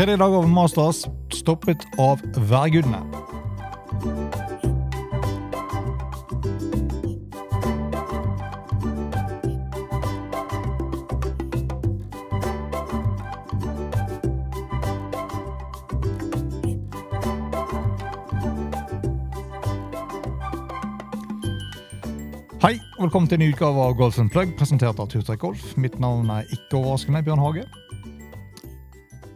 Tredje dag av Masters stoppet av værgudene. Hei, og velkommen til en ny utgave av Golf Plug, presentert av Turtrekk Golf. Mitt navn er ikke overraskende Bjørn Hage.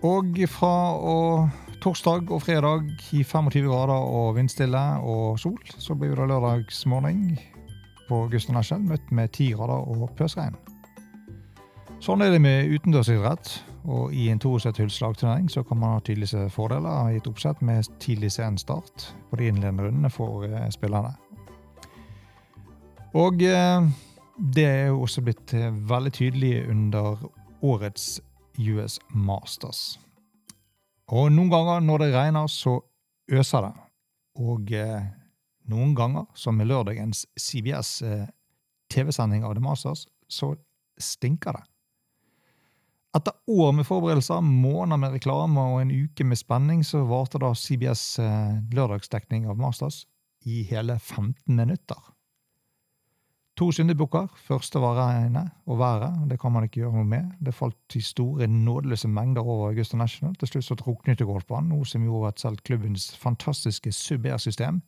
Og fra og torsdag og fredag i 25 grader og vindstille og sol, så blir det lørdagsmorgen på Gustav National møtt med 10 grader og pøsregn. Sånn er det med utendørsidrett. Og i en 72-hulls slagturnering så kan man ha tydeligste fordeler i et oppsett med tidlig sen start på de innledende rundene for eh, spillerne. Og eh, det er jo også blitt eh, veldig tydelig under årets US Masters. Og noen ganger når det regner, så øser det. Og eh, noen ganger, som med lørdagens CBS eh, TV-sending av The Masters, så stinker det. Etter år med forberedelser, måneder med reklame og en uke med spenning, så varte da CBS eh, lørdagsdekning av Masters i hele 15 minutter. To syndebukker. Første var regnet og været. Det kan man ikke gjøre noe med. Det falt i store, nådeløse mengder over Augusta National. Til slutt så druknet golfbanen, noe som gjorde at selv klubbens fantastiske Sub-Air-system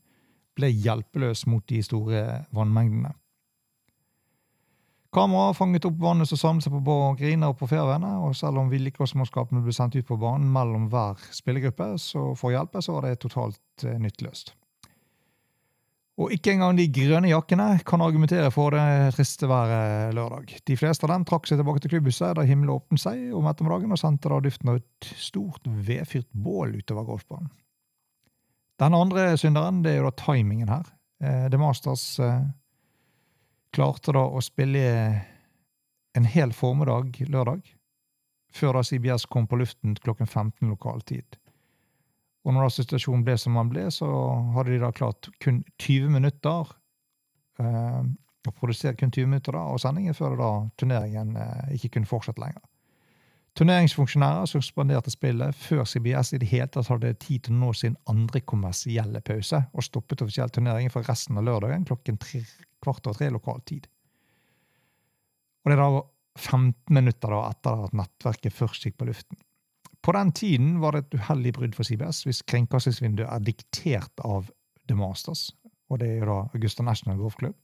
ble hjelpeløs mot de store vannmengdene. Kameraet fanget opp vannet som samlet seg på griner og på fairwayene, og selv om vedlikeholdsmannskapene ble sendt ut på banen mellom hver spillergruppe så for å hjelpe, så var det totalt eh, nytteløst. Og ikke engang de grønne jakkene kan argumentere for det triste været lørdag. De fleste av dem trakk seg tilbake til klubbhuset da himmelen åpnet seg om ettermiddagen og sendte da duften av et stort vedfyrt bål utover golfbanen. Den andre synderen det er jo da timingen her. Eh, The Masters eh, klarte da å spille en hel formiddag lørdag, før da CBS kom på luften klokken 15 lokal tid. Og når da situasjonen ble som den ble, så hadde de da klart kun 20 minutter eh, å produsere kun 20 minutter da, av sendingen før da turneringen eh, ikke kunne fortsette lenger. Turneringsfunksjonærer suspenderte spillet før CBS i det hele tatt hadde tid til å nå sin andre kommersielle pause, og stoppet offisiell turnering for resten av lørdagen klokken tre, kvart over tre lokal tid. Og det er da 15 minutter da etter at nettverket først gikk på luften. På den tiden var det et uheldig brudd for CBS hvis kringkastingsvinduet er diktert av The Masters, og det er jo da Augusta National Golf Club.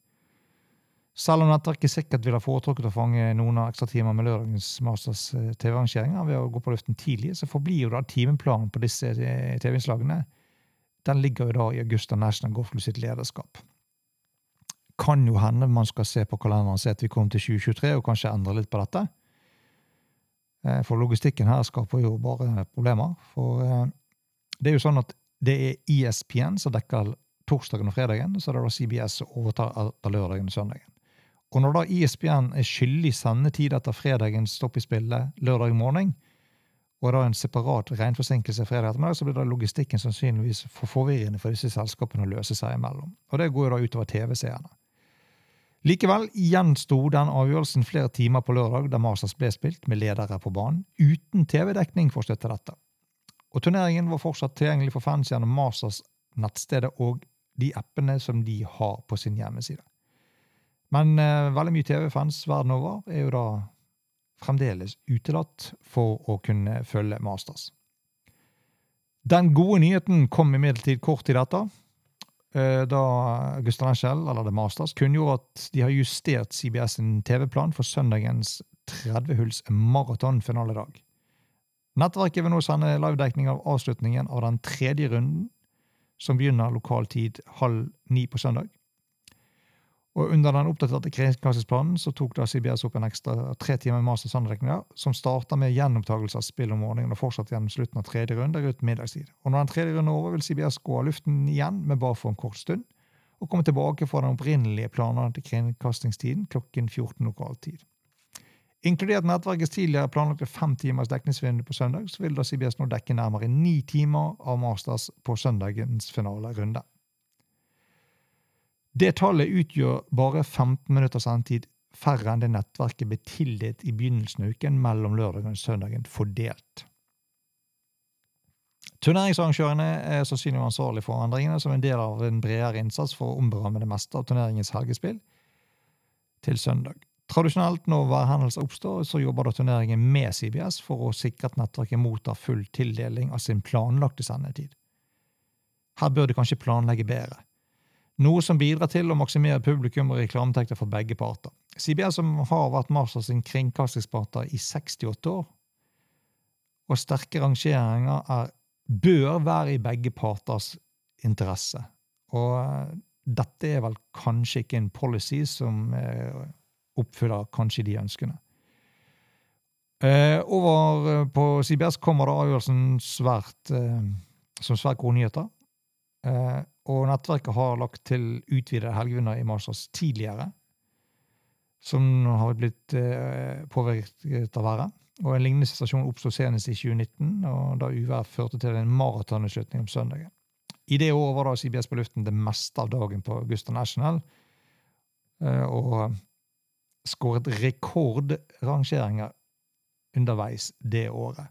Selv om nettverket sikkert ville foretrukket å fange noen av ekstra timer med lørdagens Masters eh, TV-arrangeringer ved å gå på luften tidlig, så forblir jo da timeplanen på disse eh, TV-innslagene den ligger jo da i Augusta National Golf Club sitt lederskap. Kan jo hende man skal se på kalenderen og se at vi kommer til 2023 og kanskje endre litt på dette. Eh, for logistikken her skaper jo bare problemer. For eh, det er jo sånn at det er ESPN som dekker torsdagen og fredagen, så det er da CBS som overtar lørdagen og søndagen. Og når da ESPN er skyldig sendetid etter fredagens stopp i spillet lørdag morgen, og da en separat regnforsinkelse fredag ettermiddag, så blir da logistikken sannsynligvis for forvirrende for disse selskapene å løse seg imellom. Og det går jo da utover TV-seerne. Likevel gjensto den avgjørelsen flere timer på lørdag da Masters ble spilt med ledere på banen, uten TV-dekning for å støtte dette. Og Turneringen var fortsatt tilgjengelig for fans gjennom Masters nettstedet og de appene som de har på sin hjemmeside. Men eh, veldig mye TV-fans verden over er jo da fremdeles utelatt for å kunne følge Masters. Den gode nyheten kom imidlertid kort tid etter. Eh, da Gustav Nashell, eller The Masters, kunngjorde at de har justert CBS sin TV-plan for søndagens 30-hulls maratonfinaledag. Nettverket vil nå sende livedekning av avslutningen av den tredje runden, som begynner lokal tid halv ni på søndag. Og Under den oppdaterte kringkastingsplanen så tok da CBS opp en ekstra tre timer master sandrekninger, som starta med gjenopptakelse av spill om morgenen og fortsatt gjennom slutten av tredje runde rundt middagstid. Og Når den tredje runden er over, vil CBS gå av luften igjen, med bare for en kort stund, og komme tilbake fra den opprinnelige planen til kringkastingstiden klokken 14 lokal tid. Inkludert nettverkets tidligere planlagte fem timers dekningsvindu på søndag, så vil da CBS nå dekke nærmere ni timer av Masters på søndagens finale runde. Det tallet utgjør bare 15 minutter sendetid færre enn det nettverket ble tildelt i begynnelsen av uken mellom lørdagen og søndagen fordelt. Turneringsarrangørene er sannsynligvis ansvarlig for endringene som en del av en bredere innsats for å omberamme det meste av turneringens helgespill til søndag. Tradisjonelt når værhendelser oppstår, så jobber da turneringen med CBS for å sikre at nettverket mottar full tildeling av sin planlagte sendetid. Her bør de kanskje planlegge bedre. Noe som bidrar til å maksimere publikum og reklametekter for begge parter. CBS som har vært Marshalls kringkastingspartner i 68 år, og sterke rangeringer er bør være i begge parters interesse. Og eh, dette er vel kanskje ikke en policy som eh, oppfyller kanskje de ønskene. Eh, over på CBS kommer da avgjørelsen svært, som svært gode nyheter. Og nettverket har lagt til utvidede helgevinner i Masters tidligere, som har blitt påvirket av været. Og En lignende situasjon oppsto senest i 2019, og da uvær førte til en maratonavslutning om søndagen. I det året var da CBS på luften det meste av dagen på Augusta National, eh, og skåret rekordrangeringer underveis det året.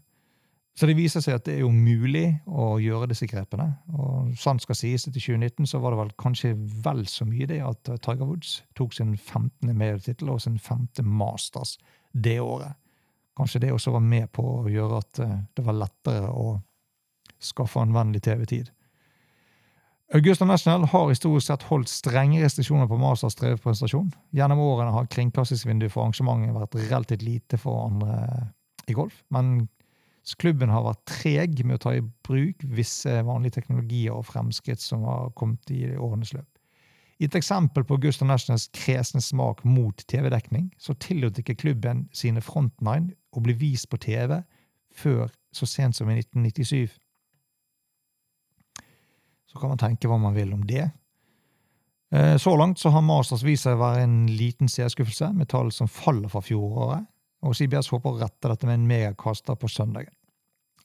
Så det viser seg at det er jo mulig å gjøre disse grepene. Og sant skal sies etter 2019 så var det vel kanskje vel så mye det at Tiger Woods tok sin 15. medietittel og sin 5. Masters det året. Kanskje det også var med på å gjøre at eh, det var lettere å skaffe anvendelig TV-tid. Augusta National har historisk sett holdt strenge restriksjoner på Masters TV-presentasjon. Gjennom årene har kringkastingsvinduet for arrangementet vært relativt lite for andre i golf, men klubben har vært treg med å ta i bruk visse vanlige teknologier og fremskritt som har kommet i årenes løp. I et eksempel på Gustav Nationals kresne smak mot TV-dekning, så tillot ikke klubben sine frontnine å bli vist på TV før så sent som i 1997. Så kan man tenke hva man vil om det. Eh, så langt så har Masters vist seg å være en liten seerskuffelse, med tall som faller fra fjoråret, og CBS håper å rette dette med en megakaster på søndagen,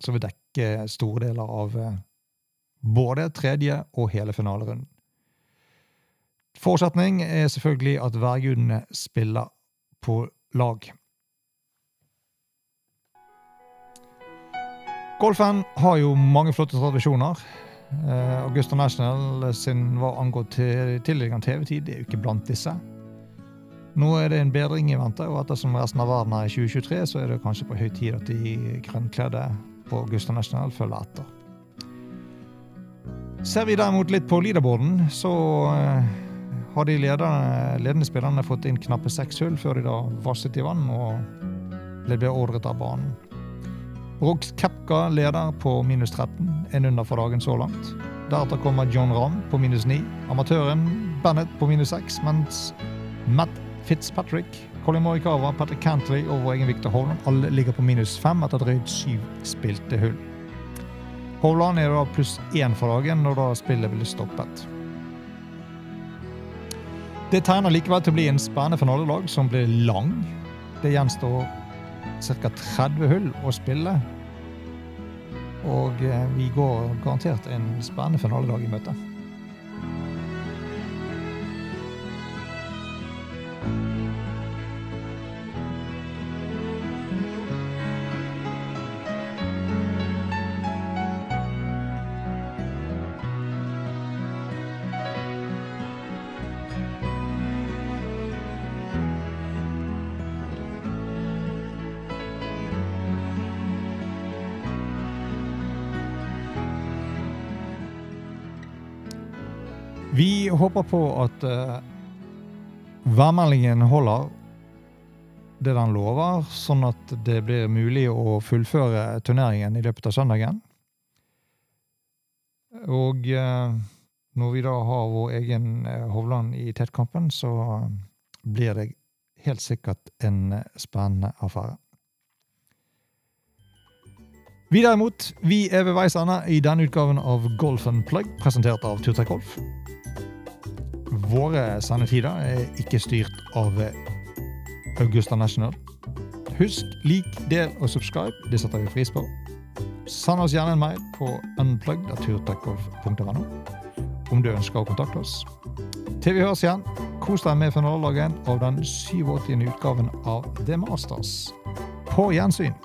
som vil dekke store deler av eh, både tredje og hele finalerunden. Forutsetning er selvfølgelig at værgudene spiller på lag. Golfen har jo mange flotte tradisjoner. Uh, Augusta National sin var angått til tildeling TV-tid, det er jo ikke blant disse. Nå er det en bedring i vente, og ettersom resten av verden er i 2023, så er det kanskje på høy tid at de grønnkledde på Augusta National følger etter. Ser vi derimot litt på leaderboarden, så uh, har de lederne, ledende spillerne fått inn knappe seks hull før de da vasset i vann og ble beordret av banen. Rox Kepka leder på minus 13, en under for dagen så langt. Deretter kommer John Ramm på minus 9, amatøren Bennett på minus 6, mens Matt Fitzpatrick, Colin Morikawa, Patrick Cantley og vår egen Victor Hovland alle ligger på minus fem etter drøyt syv spilte hull. Hovland er da pluss én for dagen når da spillet blir stoppet. Det tegner likevel til å bli en spennende finalelag som blir lang. Det gjenstår ca. 30 hull å spille. Og eh, vi går garantert en spennende finaledag i møte. Vi håper på at uh, værmeldingen holder det den lover, sånn at det blir mulig å fullføre turneringen i løpet av søndagen. Og uh, når vi da har vår egen uh, Hovland i tettkampen, så blir det helt sikkert en spennende affære. Vi derimot, vi er ved veis ende i denne utgaven av Golf Plug, presentert av Turtek Golf. Våre sendetider er ikke styrt av Augusta National. Husk, lik, del og subscribe. Det setter vi pris på. Send oss gjerne en mail på unplugged.turtechgolf.no om du ønsker å kontakte oss. Til vi høres igjen, kos deg med finaledagen av den 87. utgaven av The Masters. På gjensyn!